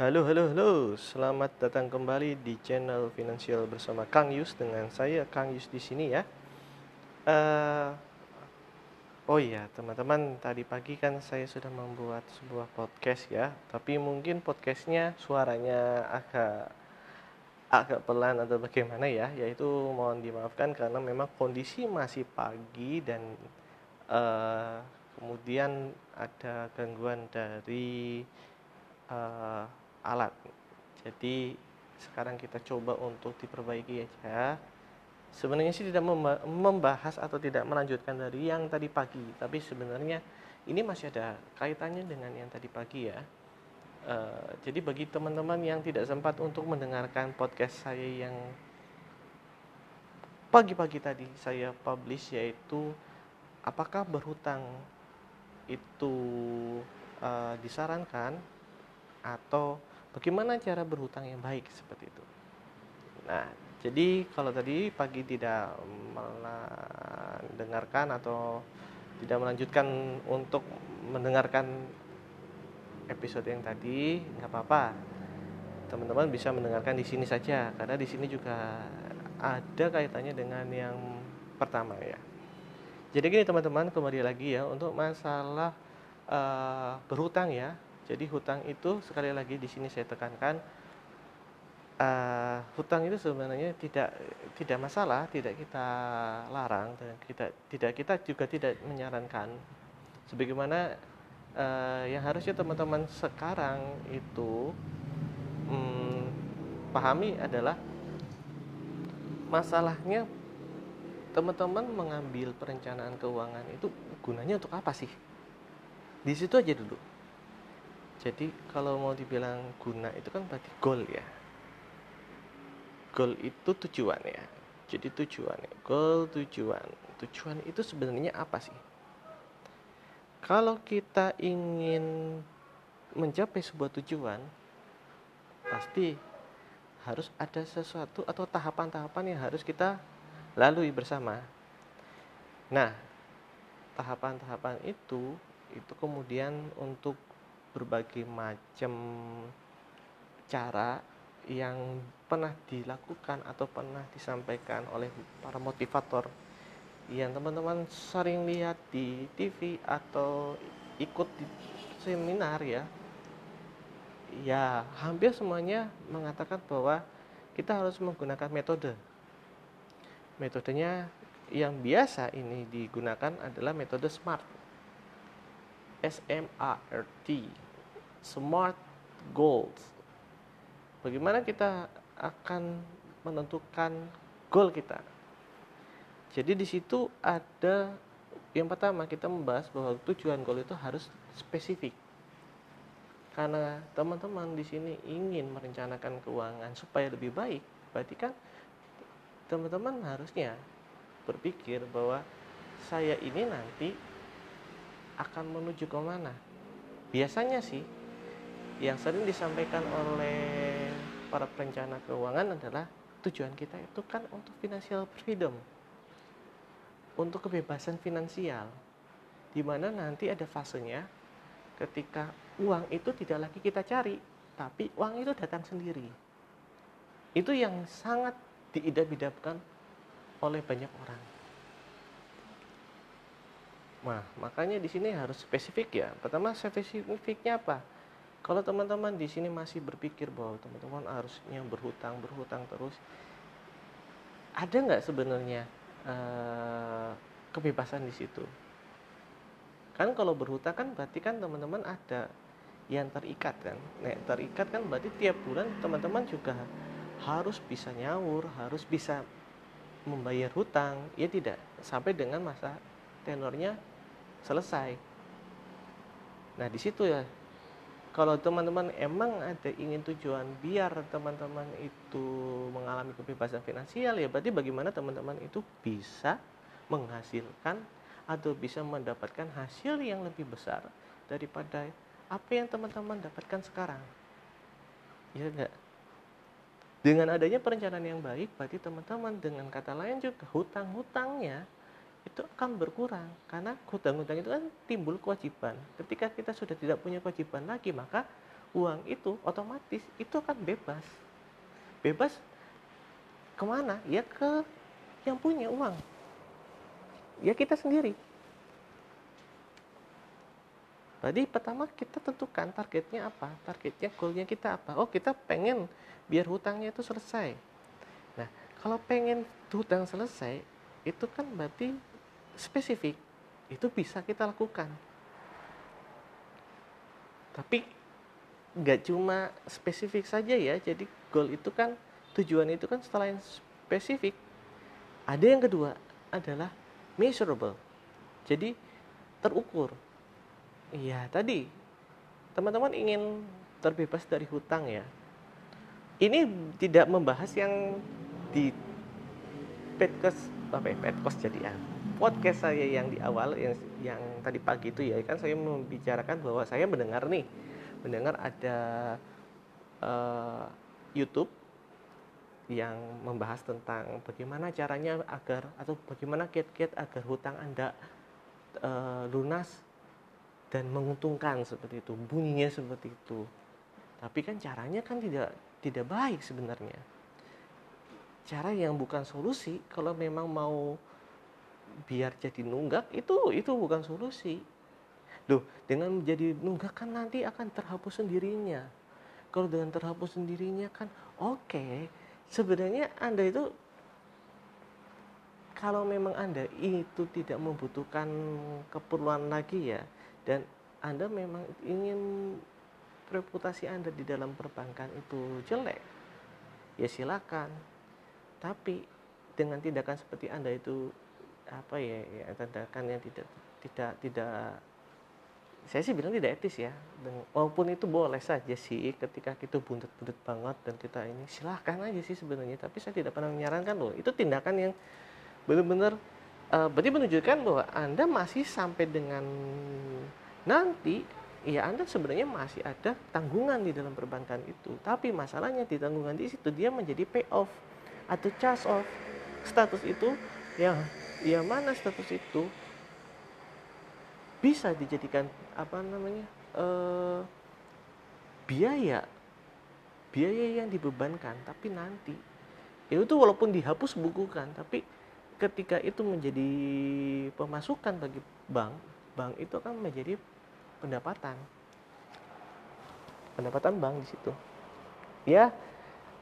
Halo, halo, halo. Selamat datang kembali di channel Finansial bersama Kang Yus dengan saya Kang Yus di sini ya. Uh, oh iya, teman-teman, tadi pagi kan saya sudah membuat sebuah podcast ya. Tapi mungkin podcastnya suaranya agak agak pelan atau bagaimana ya. Yaitu mohon dimaafkan karena memang kondisi masih pagi dan uh, kemudian ada gangguan dari uh, alat. Jadi sekarang kita coba untuk diperbaiki aja. Sebenarnya sih tidak membahas atau tidak melanjutkan dari yang tadi pagi, tapi sebenarnya ini masih ada kaitannya dengan yang tadi pagi ya. Uh, jadi bagi teman-teman yang tidak sempat untuk mendengarkan podcast saya yang pagi-pagi tadi saya publish yaitu apakah berhutang itu uh, disarankan atau bagaimana cara berhutang yang baik seperti itu. Nah, jadi kalau tadi pagi tidak mendengarkan atau tidak melanjutkan untuk mendengarkan episode yang tadi, nggak apa-apa. Teman-teman bisa mendengarkan di sini saja karena di sini juga ada kaitannya dengan yang pertama ya. Jadi gini teman-teman kembali lagi ya untuk masalah uh, berhutang ya jadi hutang itu sekali lagi di sini saya tekankan uh, hutang itu sebenarnya tidak tidak masalah, tidak kita larang dan kita tidak kita juga tidak menyarankan. Sebagaimana uh, yang harusnya teman-teman sekarang itu um, pahami adalah masalahnya teman-teman mengambil perencanaan keuangan itu gunanya untuk apa sih? Di situ aja dulu jadi kalau mau dibilang guna itu kan berarti goal ya. Goal itu tujuan ya. Jadi tujuan goal tujuan. Tujuan itu sebenarnya apa sih? Kalau kita ingin mencapai sebuah tujuan pasti harus ada sesuatu atau tahapan-tahapan yang harus kita lalui bersama. Nah tahapan-tahapan itu itu kemudian untuk berbagai macam cara yang pernah dilakukan atau pernah disampaikan oleh para motivator yang teman-teman sering lihat di TV atau ikut di seminar ya. Ya hampir semuanya mengatakan bahwa kita harus menggunakan metode. Metodenya yang biasa ini digunakan adalah metode SMART SMART Smart Goals. Bagaimana kita akan menentukan goal kita? Jadi di situ ada yang pertama kita membahas bahwa tujuan goal itu harus spesifik. Karena teman-teman di sini ingin merencanakan keuangan supaya lebih baik berarti kan teman-teman harusnya berpikir bahwa saya ini nanti akan menuju ke mana? Biasanya sih yang sering disampaikan oleh para perencana keuangan adalah tujuan kita itu kan untuk financial freedom. Untuk kebebasan finansial. Di mana nanti ada fasenya ketika uang itu tidak lagi kita cari, tapi uang itu datang sendiri. Itu yang sangat diidap-idapkan oleh banyak orang. Nah, makanya di sini harus spesifik ya. Pertama spesifiknya apa? Kalau teman-teman di sini masih berpikir bahwa teman-teman harusnya berhutang berhutang terus, ada nggak sebenarnya uh, kebebasan di situ? Kan kalau berhutang kan berarti kan teman-teman ada yang terikat kan. Nah, terikat kan berarti tiap bulan teman-teman juga harus bisa nyaur, harus bisa membayar hutang, ya tidak sampai dengan masa tenornya selesai. Nah, di situ ya. Kalau teman-teman emang ada ingin tujuan biar teman-teman itu mengalami kebebasan finansial ya berarti bagaimana teman-teman itu bisa menghasilkan atau bisa mendapatkan hasil yang lebih besar daripada apa yang teman-teman dapatkan sekarang. Ya enggak? Dengan adanya perencanaan yang baik, berarti teman-teman dengan kata lain juga hutang-hutangnya itu akan berkurang karena hutang-hutang itu kan timbul kewajiban. Ketika kita sudah tidak punya kewajiban lagi, maka uang itu otomatis itu akan bebas bebas ke mana ya ke yang punya uang ya kita sendiri Tadi pertama kita tentukan targetnya apa, targetnya goalnya kita apa. Oh kita pengen biar hutangnya itu selesai. Nah kalau pengen hutang selesai itu kan berarti spesifik, itu bisa kita lakukan. Tapi nggak cuma spesifik saja ya, jadi goal itu kan tujuan itu kan setelah yang spesifik, ada yang kedua adalah measurable. Jadi terukur Iya, tadi teman-teman ingin terbebas dari hutang ya. Ini tidak membahas yang di podcast apa ya, podcast jadi ya. Podcast saya yang di awal yang yang tadi pagi itu ya kan saya membicarakan bahwa saya mendengar nih, mendengar ada uh, YouTube yang membahas tentang bagaimana caranya agar atau bagaimana kiat-kiat agar hutang Anda uh, lunas dan menguntungkan seperti itu bunyinya seperti itu. Tapi kan caranya kan tidak tidak baik sebenarnya. Cara yang bukan solusi kalau memang mau biar jadi nunggak itu itu bukan solusi Loh, dengan menjadi nunggak kan nanti akan terhapus sendirinya. Kalau dengan terhapus sendirinya kan oke. Okay. Sebenarnya Anda itu kalau memang Anda itu tidak membutuhkan keperluan lagi ya, dan Anda memang ingin reputasi Anda di dalam perbankan itu jelek, ya silakan. Tapi dengan tindakan seperti Anda itu apa ya, ya tindakan yang tidak tidak tidak saya sih bilang tidak etis ya dan walaupun itu boleh saja sih ketika kita bundet-bundet banget dan kita ini silahkan aja sih sebenarnya tapi saya tidak pernah menyarankan loh itu tindakan yang benar-benar uh, berarti menunjukkan bahwa Anda masih sampai dengan nanti ya Anda sebenarnya masih ada tanggungan di dalam perbankan itu. Tapi masalahnya di tanggungan di situ dia menjadi pay off atau charge off. Status itu yang ya mana status itu bisa dijadikan apa namanya uh, biaya biaya yang dibebankan tapi nanti itu walaupun dihapus bukukan tapi ketika itu menjadi pemasukan bagi bank, bank itu akan menjadi pendapatan. Pendapatan bank di situ. Ya,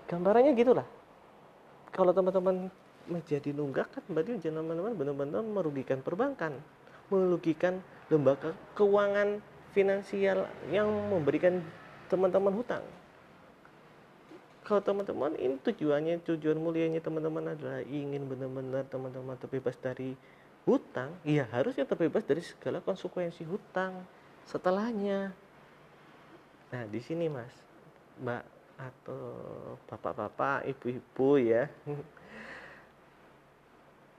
gambarannya gitulah. Kalau teman-teman menjadi nunggak kan? Berarti teman-teman benar-benar merugikan perbankan, merugikan lembaga keuangan finansial yang memberikan teman-teman hutang. Kalau teman-teman ini tujuannya tujuan mulianya teman-teman adalah ingin benar-benar teman-teman terbebas dari hutang ya harusnya terbebas dari segala konsekuensi hutang setelahnya. Nah di sini mas mbak atau bapak-bapak ibu-ibu ya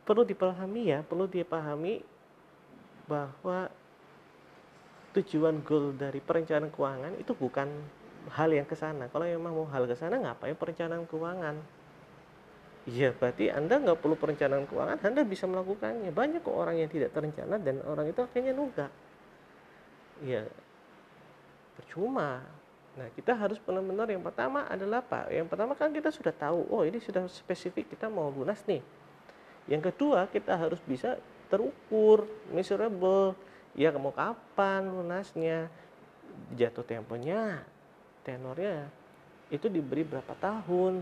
perlu dipahami ya perlu dipahami bahwa tujuan goal dari perencanaan keuangan itu bukan hal yang ke sana. Kalau memang mau hal ke sana, ngapain perencanaan keuangan? Iya, berarti Anda nggak perlu perencanaan keuangan, Anda bisa melakukannya. Banyak kok orang yang tidak terencana dan orang itu akhirnya nunggak. Iya, percuma. Nah, kita harus benar-benar yang pertama adalah apa? Yang pertama kan kita sudah tahu, oh ini sudah spesifik kita mau lunas nih. Yang kedua, kita harus bisa terukur, measurable. Ya, mau kapan lunasnya? Jatuh temponya, tenornya itu diberi berapa tahun?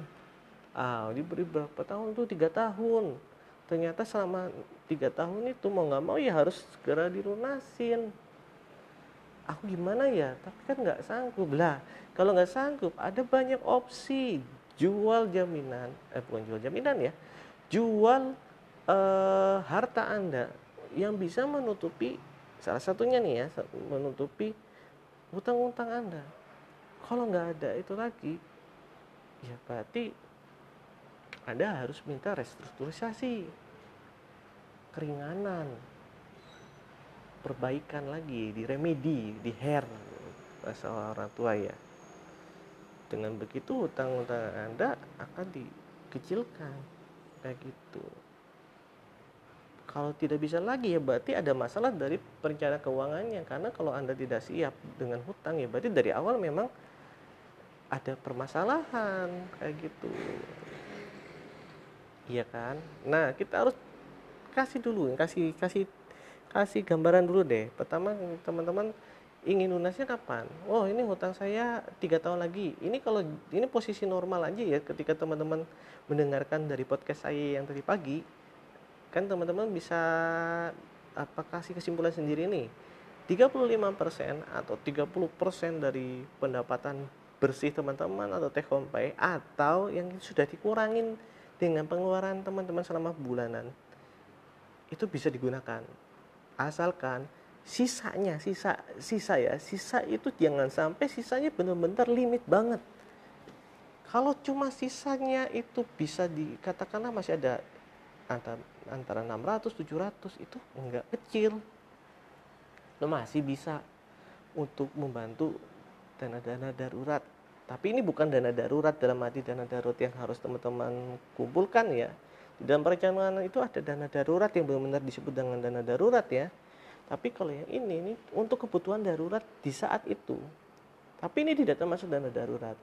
Ah diberi berapa tahun tuh? Tiga tahun. Ternyata selama tiga tahun itu mau nggak mau ya harus segera dilunasin. Aku gimana ya? Tapi kan nggak sanggup. Lah kalau nggak sanggup ada banyak opsi. Jual jaminan eh bukan jual jaminan ya. Jual eh, harta anda yang bisa menutupi salah satunya nih ya menutupi utang-utang anda. Kalau nggak ada itu lagi ya berarti anda harus minta restrukturisasi keringanan perbaikan lagi di remedi di hair bahasa orang tua ya. Dengan begitu utang-utang anda akan dikecilkan kayak gitu kalau tidak bisa lagi ya berarti ada masalah dari perencanaan keuangannya. Karena kalau anda tidak siap dengan hutang ya berarti dari awal memang ada permasalahan kayak gitu. Iya kan? Nah kita harus kasih dulu kasih kasih kasih gambaran dulu deh. Pertama teman-teman ingin lunasnya kapan? Oh ini hutang saya tiga tahun lagi. Ini kalau ini posisi normal aja ya ketika teman-teman mendengarkan dari podcast saya yang tadi pagi kan teman-teman bisa apa kasih kesimpulan sendiri nih. 35% atau 30% dari pendapatan bersih teman-teman atau take home atau yang sudah dikurangin dengan pengeluaran teman-teman selama bulanan itu bisa digunakan. Asalkan sisanya sisa sisa ya sisa itu jangan sampai sisanya benar-benar limit banget. Kalau cuma sisanya itu bisa dikatakanlah masih ada antara antara 600 700 itu enggak kecil. Lo masih bisa untuk membantu dana-dana darurat. Tapi ini bukan dana darurat dalam arti dana darurat yang harus teman-teman kumpulkan ya. Di dalam perencanaan itu ada dana darurat yang benar-benar disebut dengan dana darurat ya. Tapi kalau yang ini ini untuk kebutuhan darurat di saat itu. Tapi ini tidak termasuk dana darurat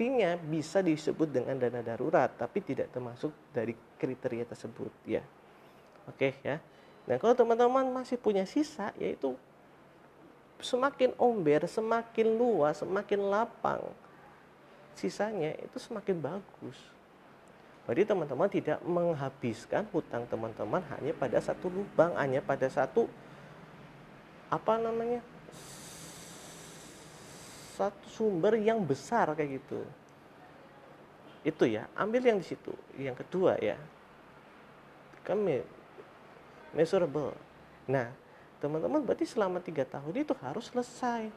mestinya bisa disebut dengan dana darurat tapi tidak termasuk dari kriteria tersebut ya oke ya Nah, kalau teman-teman masih punya sisa, yaitu semakin omber, semakin luas, semakin lapang sisanya itu semakin bagus. Jadi teman-teman tidak menghabiskan hutang teman-teman hanya pada satu lubang, hanya pada satu apa namanya satu sumber yang besar kayak gitu. Itu ya, ambil yang di situ. Yang kedua ya, kami measurable. Nah, teman-teman berarti selama tiga tahun itu harus selesai.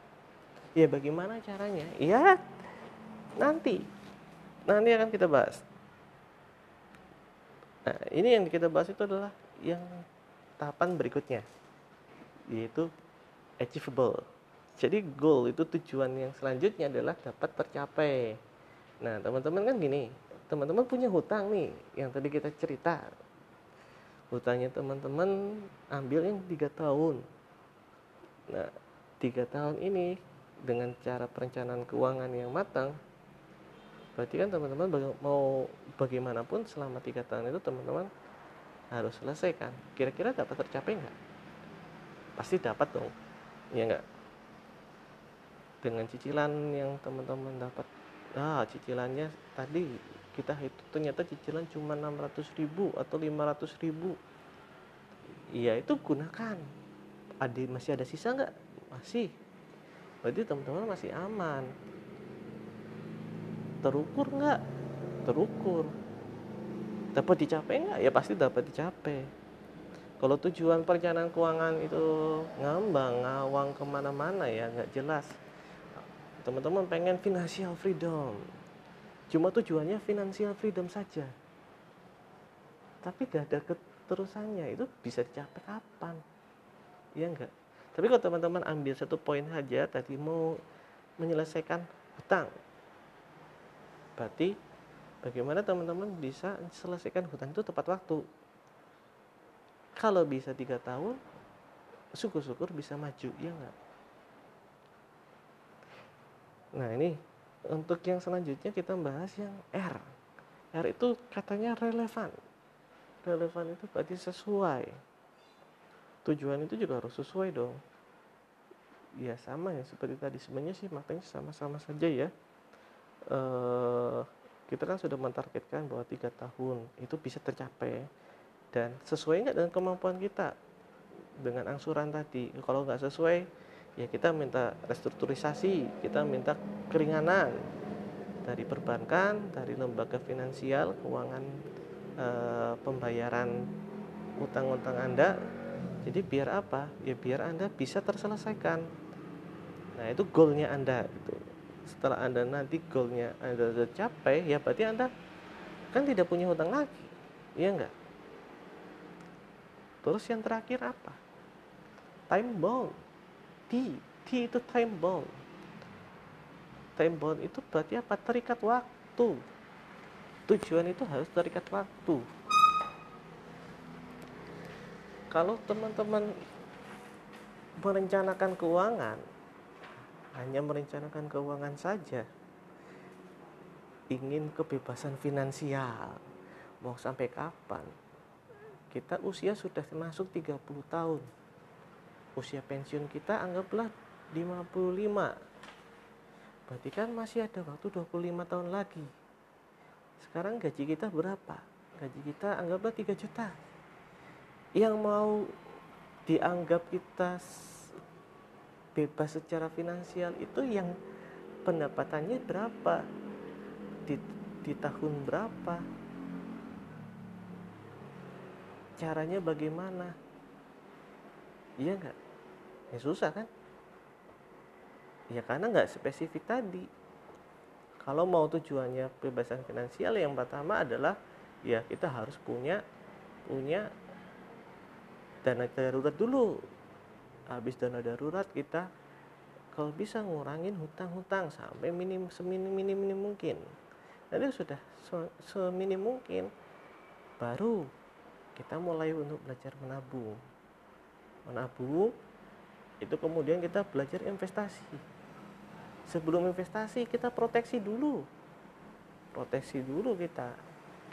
Ya bagaimana caranya? Ya nanti, nanti akan kita bahas. Nah, ini yang kita bahas itu adalah yang tahapan berikutnya, yaitu achievable. Jadi goal itu tujuan yang selanjutnya adalah dapat tercapai. Nah, teman-teman kan gini, teman-teman punya hutang nih, yang tadi kita cerita, hutangnya teman-teman ambil yang tiga tahun. Nah tiga tahun ini dengan cara perencanaan keuangan yang matang berarti kan teman-teman mau bagaimanapun selama tiga tahun itu teman-teman harus selesaikan. Kira-kira dapat tercapai nggak? Pasti dapat dong ya nggak dengan cicilan yang teman-teman dapat. Ah cicilannya tadi kita itu ternyata cicilan cuma 600 ribu atau 500 ribu. Iya itu gunakan. Ada masih ada sisa nggak? Masih. Berarti teman-teman masih aman. Terukur nggak? Terukur. Dapat dicapai nggak? Ya pasti dapat dicapai. Kalau tujuan perencanaan keuangan itu ngambang ngawang ke mana-mana ya nggak jelas teman-teman pengen financial freedom. Cuma tujuannya financial freedom saja. Tapi gak ada keterusannya. Itu bisa dicapai kapan? Ya enggak tapi kalau teman-teman ambil satu poin saja tadi mau menyelesaikan hutang. Berarti bagaimana teman-teman bisa selesaikan hutang itu tepat waktu? Kalau bisa tiga tahun syukur-syukur bisa maju ya enggak nah ini untuk yang selanjutnya kita bahas yang R. R itu katanya relevan. Relevan itu berarti sesuai. Tujuan itu juga harus sesuai dong. Ya sama ya seperti tadi sebenarnya sih makanya sama-sama saja ya. E, kita kan sudah mentargetkan bahwa tiga tahun itu bisa tercapai dan sesuai nggak dengan kemampuan kita dengan angsuran tadi. Kalau nggak sesuai, ya kita minta restrukturisasi, kita minta keringanan dari perbankan, dari lembaga finansial, keuangan e, pembayaran utang-utang Anda. Jadi biar apa? Ya biar Anda bisa terselesaikan. Nah, itu goalnya Anda itu. Setelah Anda nanti goalnya Anda tercapai, ya berarti Anda kan tidak punya hutang lagi. Iya enggak? Terus yang terakhir apa? Time bound T. T itu time. Time bound itu berarti apa? Terikat waktu. Tujuan itu harus terikat waktu. Kalau teman-teman merencanakan keuangan, hanya merencanakan keuangan saja ingin kebebasan finansial mau sampai kapan kita usia sudah masuk 30 tahun usia pensiun kita anggaplah 55 berarti kan masih ada waktu 25 tahun lagi. Sekarang gaji kita berapa? Gaji kita anggaplah 3 juta. Yang mau dianggap kita bebas secara finansial itu yang pendapatannya berapa? Di, di tahun berapa? Caranya bagaimana? Iya nggak ya susah kan? Ya karena nggak spesifik tadi. Kalau mau tujuannya kebebasan finansial yang pertama adalah ya kita harus punya punya dana darurat dulu. Habis dana darurat kita kalau bisa ngurangin hutang-hutang sampai minim seminim minim, minim mungkin. Nanti sudah seminim mungkin baru kita mulai untuk belajar menabung. Menabung itu kemudian kita belajar investasi. Sebelum investasi kita proteksi dulu. Proteksi dulu kita.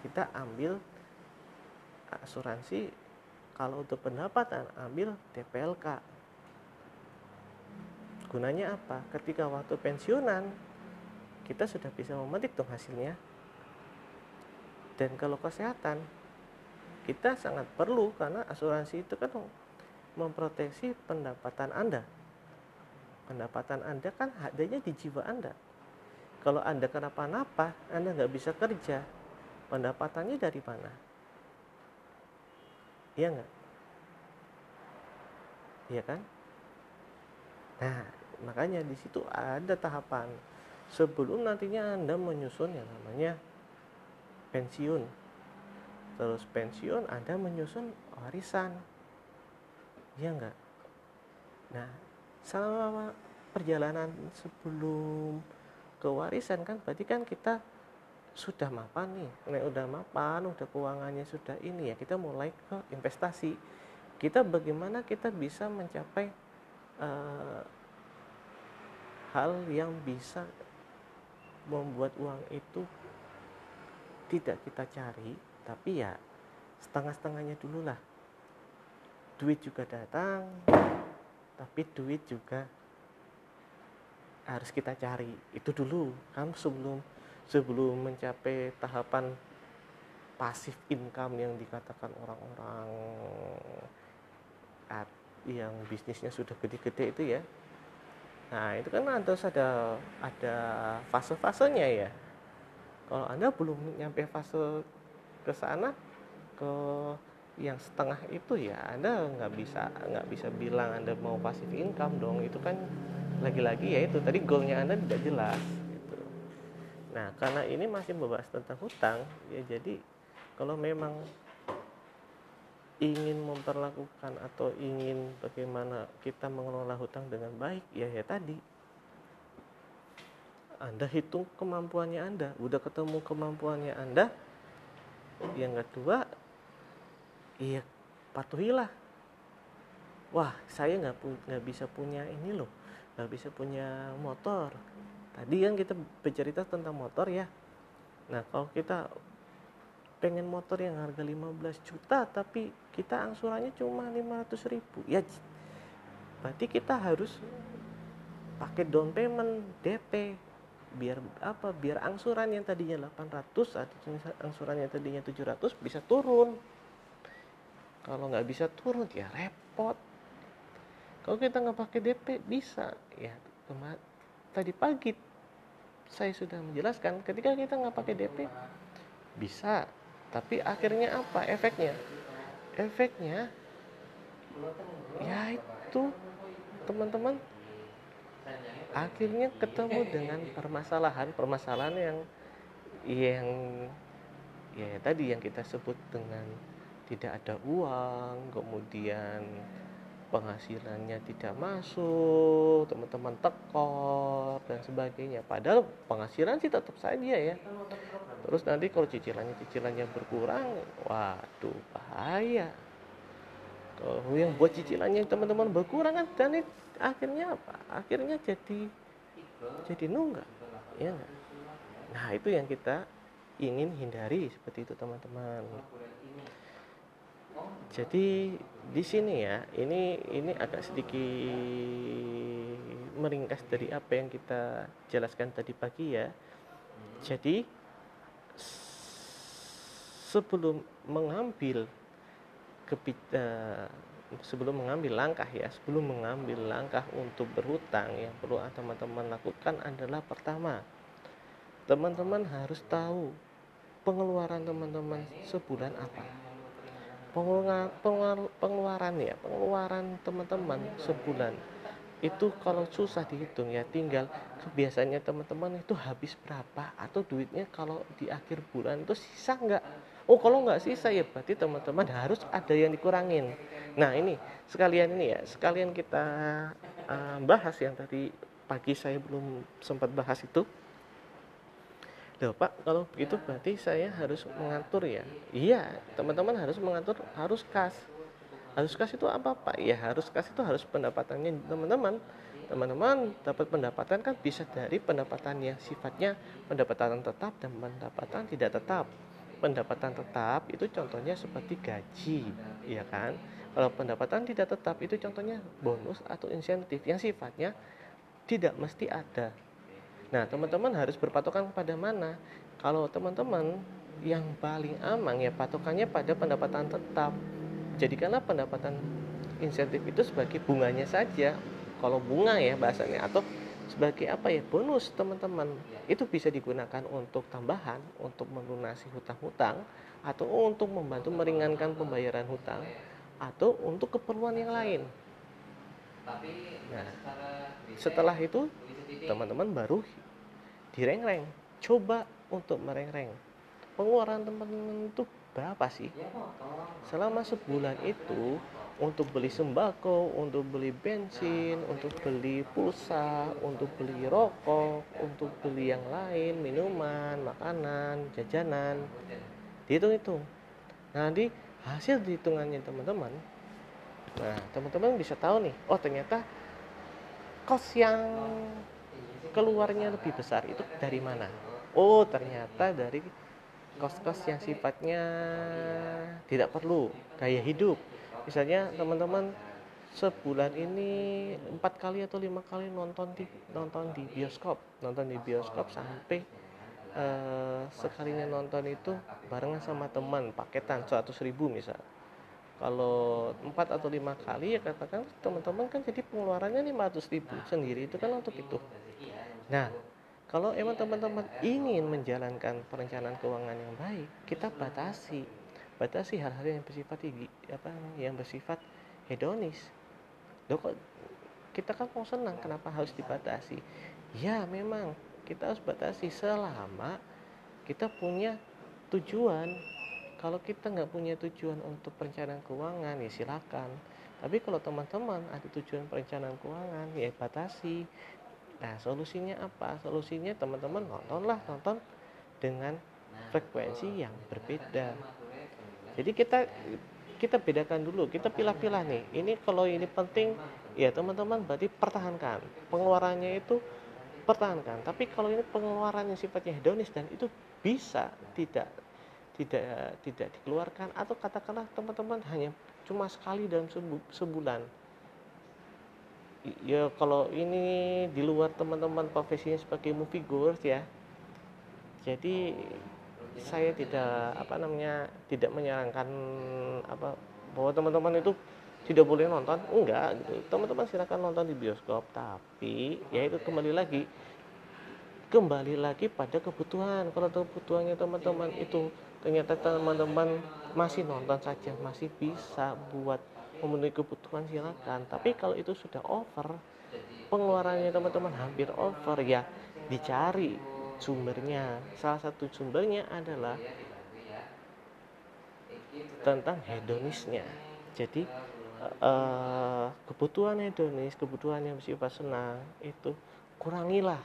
Kita ambil asuransi. Kalau untuk pendapatan ambil TPLK gunanya apa? Ketika waktu pensiunan kita sudah bisa memetik dong hasilnya. Dan kalau kesehatan kita sangat perlu karena asuransi itu kan memproteksi pendapatan Anda. Pendapatan Anda kan adanya di jiwa Anda. Kalau Anda kenapa-napa Anda nggak bisa kerja. Pendapatannya dari mana? Iya nggak? Iya kan? Nah makanya di situ ada tahapan. Sebelum nantinya Anda menyusun yang namanya pensiun. Terus pensiun Anda menyusun warisan. Iya enggak? Nah, selama perjalanan sebelum ke warisan kan berarti kan kita sudah mapan nih. Nek udah mapan, udah keuangannya sudah ini ya, kita mulai ke investasi. Kita bagaimana kita bisa mencapai uh, hal yang bisa membuat uang itu tidak kita cari tapi ya setengah-setengahnya dulu lah duit juga datang tapi duit juga harus kita cari itu dulu kan sebelum sebelum mencapai tahapan pasif income yang dikatakan orang-orang yang bisnisnya sudah gede-gede itu ya Nah, itu kan harus ada ada fase-fasenya ya. Kalau Anda belum nyampe fase ke sana ke yang setengah itu ya Anda nggak bisa nggak bisa bilang Anda mau pasif income dong. Itu kan lagi-lagi ya itu tadi goalnya Anda tidak jelas gitu. Nah, karena ini masih membahas tentang hutang, ya jadi kalau memang ingin memperlakukan atau ingin bagaimana kita mengelola hutang dengan baik ya ya tadi Anda hitung kemampuannya Anda udah ketemu kemampuannya Anda yang kedua iya patuhilah. Wah saya nggak nggak bisa punya ini loh nggak bisa punya motor. Tadi kan kita bercerita tentang motor ya. Nah kalau kita pengen motor yang harga 15 juta tapi kita angsurannya cuma 500 ribu ya berarti kita harus pakai down payment DP biar apa biar angsuran yang tadinya 800 atau angsuran yang tadinya 700 bisa turun kalau nggak bisa turun ya repot. Kalau kita nggak pakai DP bisa. Ya tadi pagi saya sudah menjelaskan ketika kita nggak pakai DP bisa. Tapi akhirnya apa efeknya? Efeknya ya itu teman-teman akhirnya ketemu dengan permasalahan permasalahan yang yang ya tadi yang kita sebut dengan tidak ada uang kemudian penghasilannya tidak masuk teman-teman tekor dan sebagainya. Padahal penghasilan sih tetap saja ya. Terus nanti kalau cicilannya cicilannya berkurang waduh bahaya. Kalau yang buat cicilannya teman-teman berkurang kan dan akhirnya apa? Akhirnya jadi jadi nunggak ya nah itu yang kita ingin hindari seperti itu teman-teman jadi di sini ya ini ini agak sedikit meringkas dari apa yang kita jelaskan tadi pagi ya. Jadi sebelum mengambil uh, sebelum mengambil langkah ya sebelum mengambil langkah untuk berhutang yang perlu teman-teman lakukan adalah pertama teman-teman harus tahu pengeluaran teman-teman sebulan apa pengeluaran pengeluaran ya pengeluaran teman-teman sebulan. Itu kalau susah dihitung ya tinggal kebiasaannya teman-teman itu habis berapa atau duitnya kalau di akhir bulan itu sisa nggak? Oh kalau nggak sisa ya berarti teman-teman harus ada yang dikurangin. Nah ini sekalian ini ya sekalian kita uh, bahas yang tadi pagi saya belum sempat bahas itu Loh Pak, kalau begitu berarti saya harus mengatur ya. Iya, teman-teman harus mengatur, harus kas. Harus kasih itu apa pak? Ya harus kasih itu harus pendapatannya. Teman-teman teman-teman dapat pendapatan kan bisa dari pendapatan yang sifatnya pendapatan tetap dan pendapatan tidak tetap. Pendapatan tetap itu contohnya seperti gaji ya kan? Kalau pendapatan tidak tetap itu contohnya bonus atau insentif yang sifatnya tidak mesti ada nah teman-teman harus berpatokan pada mana? Kalau teman-teman yang paling aman ya patokannya pada pendapatan tetap. Jadikanlah pendapatan insentif itu sebagai bunganya saja. Kalau bunga ya bahasanya atau sebagai apa ya bonus teman-teman. Itu bisa digunakan untuk tambahan untuk melunasi hutang-hutang atau untuk membantu meringankan pembayaran hutang atau untuk keperluan yang lain. Nah setelah itu teman-teman baru direngreng coba untuk merengreng pengeluaran teman-teman itu berapa sih? Selama sebulan itu untuk beli sembako, untuk beli bensin, untuk beli pulsa, untuk beli rokok, untuk beli yang lain, minuman, makanan, jajanan, dihitung-hitung. Nanti hasil hitungannya teman-teman, nah teman-teman bisa tahu nih, oh ternyata kos yang keluarnya lebih besar itu dari mana? Oh ternyata dari kos-kos yang sifatnya tidak perlu gaya hidup. Misalnya teman-teman sebulan ini empat kali atau lima kali nonton di nonton di bioskop. Nonton di bioskop sampai uh, sekalinya nonton itu barengan sama teman paketan 100 ribu misal. Kalau empat atau lima kali ya katakan teman-teman kan jadi pengeluarannya 500 ribu. Sendiri itu kan untuk itu nah kalau emang teman-teman ingin menjalankan perencanaan keuangan yang baik, kita batasi, batasi hal-hal yang bersifat apa yang bersifat hedonis. Loh kok kita kan mau senang, kenapa harus dibatasi? Ya memang kita harus batasi selama kita punya tujuan. Kalau kita nggak punya tujuan untuk perencanaan keuangan, ya silakan. Tapi kalau teman-teman ada tujuan perencanaan keuangan, ya batasi Nah, solusinya apa? Solusinya teman-teman nontonlah, nonton dengan frekuensi yang berbeda. Jadi kita kita bedakan dulu, kita pilah-pilah nih. Ini kalau ini penting, ya teman-teman berarti pertahankan. Pengeluarannya itu pertahankan. Tapi kalau ini pengeluaran yang sifatnya hedonis dan itu bisa tidak tidak tidak dikeluarkan atau katakanlah teman-teman hanya cuma sekali dalam sebulan ya kalau ini di luar teman-teman profesinya sebagai movie goers ya. Jadi saya tidak apa namanya tidak menyarankan apa bahwa teman-teman itu tidak boleh nonton. Enggak gitu. Teman-teman silakan nonton di bioskop tapi ya itu kembali lagi kembali lagi pada kebutuhan. Kalau kebutuhannya teman-teman itu ternyata teman-teman masih nonton saja masih bisa buat memenuhi kebutuhan silakan. Tapi kalau itu sudah over pengeluarannya teman-teman hampir over ya. Dicari sumbernya. Salah satu sumbernya adalah tentang hedonisnya. Jadi uh, kebutuhan hedonis kebutuhan yang bersifat senang itu kurangilah.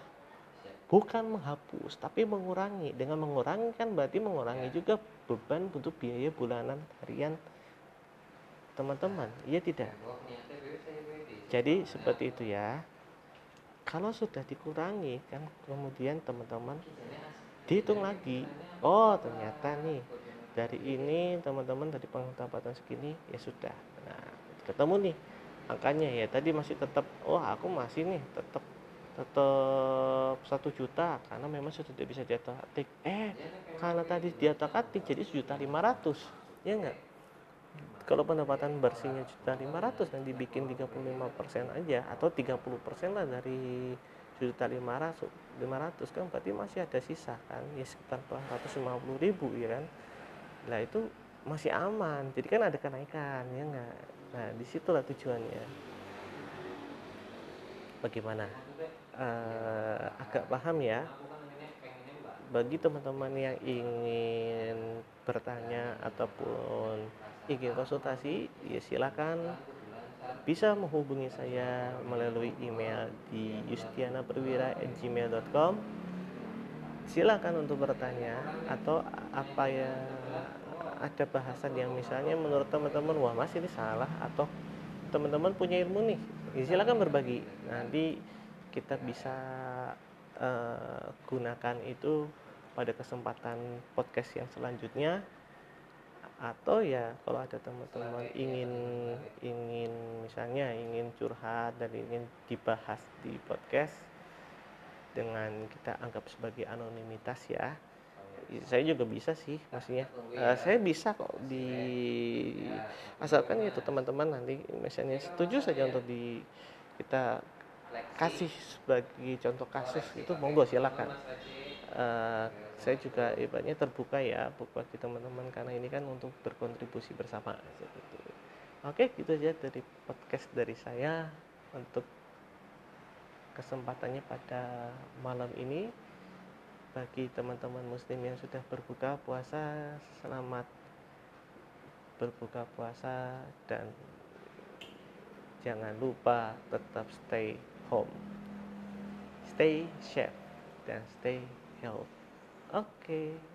Bukan menghapus tapi mengurangi. Dengan mengurangi kan berarti mengurangi juga beban untuk biaya bulanan harian teman-teman. Iya tidak? Jadi seperti itu ya. Kalau sudah dikurangi kan kemudian teman-teman dihitung lagi. Oh ternyata nih dari ini teman-teman dari pendapatan segini ya sudah. Nah ketemu nih. Angkanya ya tadi masih tetap oh aku masih nih tetap tetap satu juta karena memang sudah tidak bisa atik. Eh karena tadi dia atik jadi sejuta lima ratus. Ya enggak kalau pendapatan bersihnya juta lima ratus dan dibikin 35 persen aja atau 30 persen lah dari juta lima ratus lima ratus kan berarti masih ada sisa kan? Ya sekitar 450 ribu ya kan? Nah itu masih aman. Jadi kan ada kenaikan ya enggak? Nah di situlah tujuannya. Bagaimana? Uh, agak paham ya. Bagi teman-teman yang ingin bertanya ataupun ingin konsultasi? Ya silakan. Bisa menghubungi saya melalui email di yustianaperwira@gmail.com silakan untuk bertanya atau apa ya ada bahasan yang misalnya menurut teman-teman wah mas ini salah atau teman-teman punya ilmu nih. Ya silakan berbagi. Nanti kita bisa uh, gunakan itu pada kesempatan podcast yang selanjutnya atau ya kalau ada teman-teman ingin ingin misalnya ingin curhat dan ingin dibahas di podcast dengan kita anggap sebagai anonimitas ya. Saya juga bisa sih maksudnya uh, saya bisa kok di asalkan itu teman-teman nanti misalnya setuju saja untuk di kita kasih sebagai contoh kasus itu monggo silakan uh, saya juga ibaratnya terbuka ya bagi teman-teman karena ini kan untuk berkontribusi bersama seperti Oke, gitu aja dari podcast dari saya untuk kesempatannya pada malam ini. Bagi teman-teman muslim yang sudah berbuka puasa, selamat berbuka puasa dan jangan lupa tetap stay home. Stay safe dan stay healthy. Oke. Okay.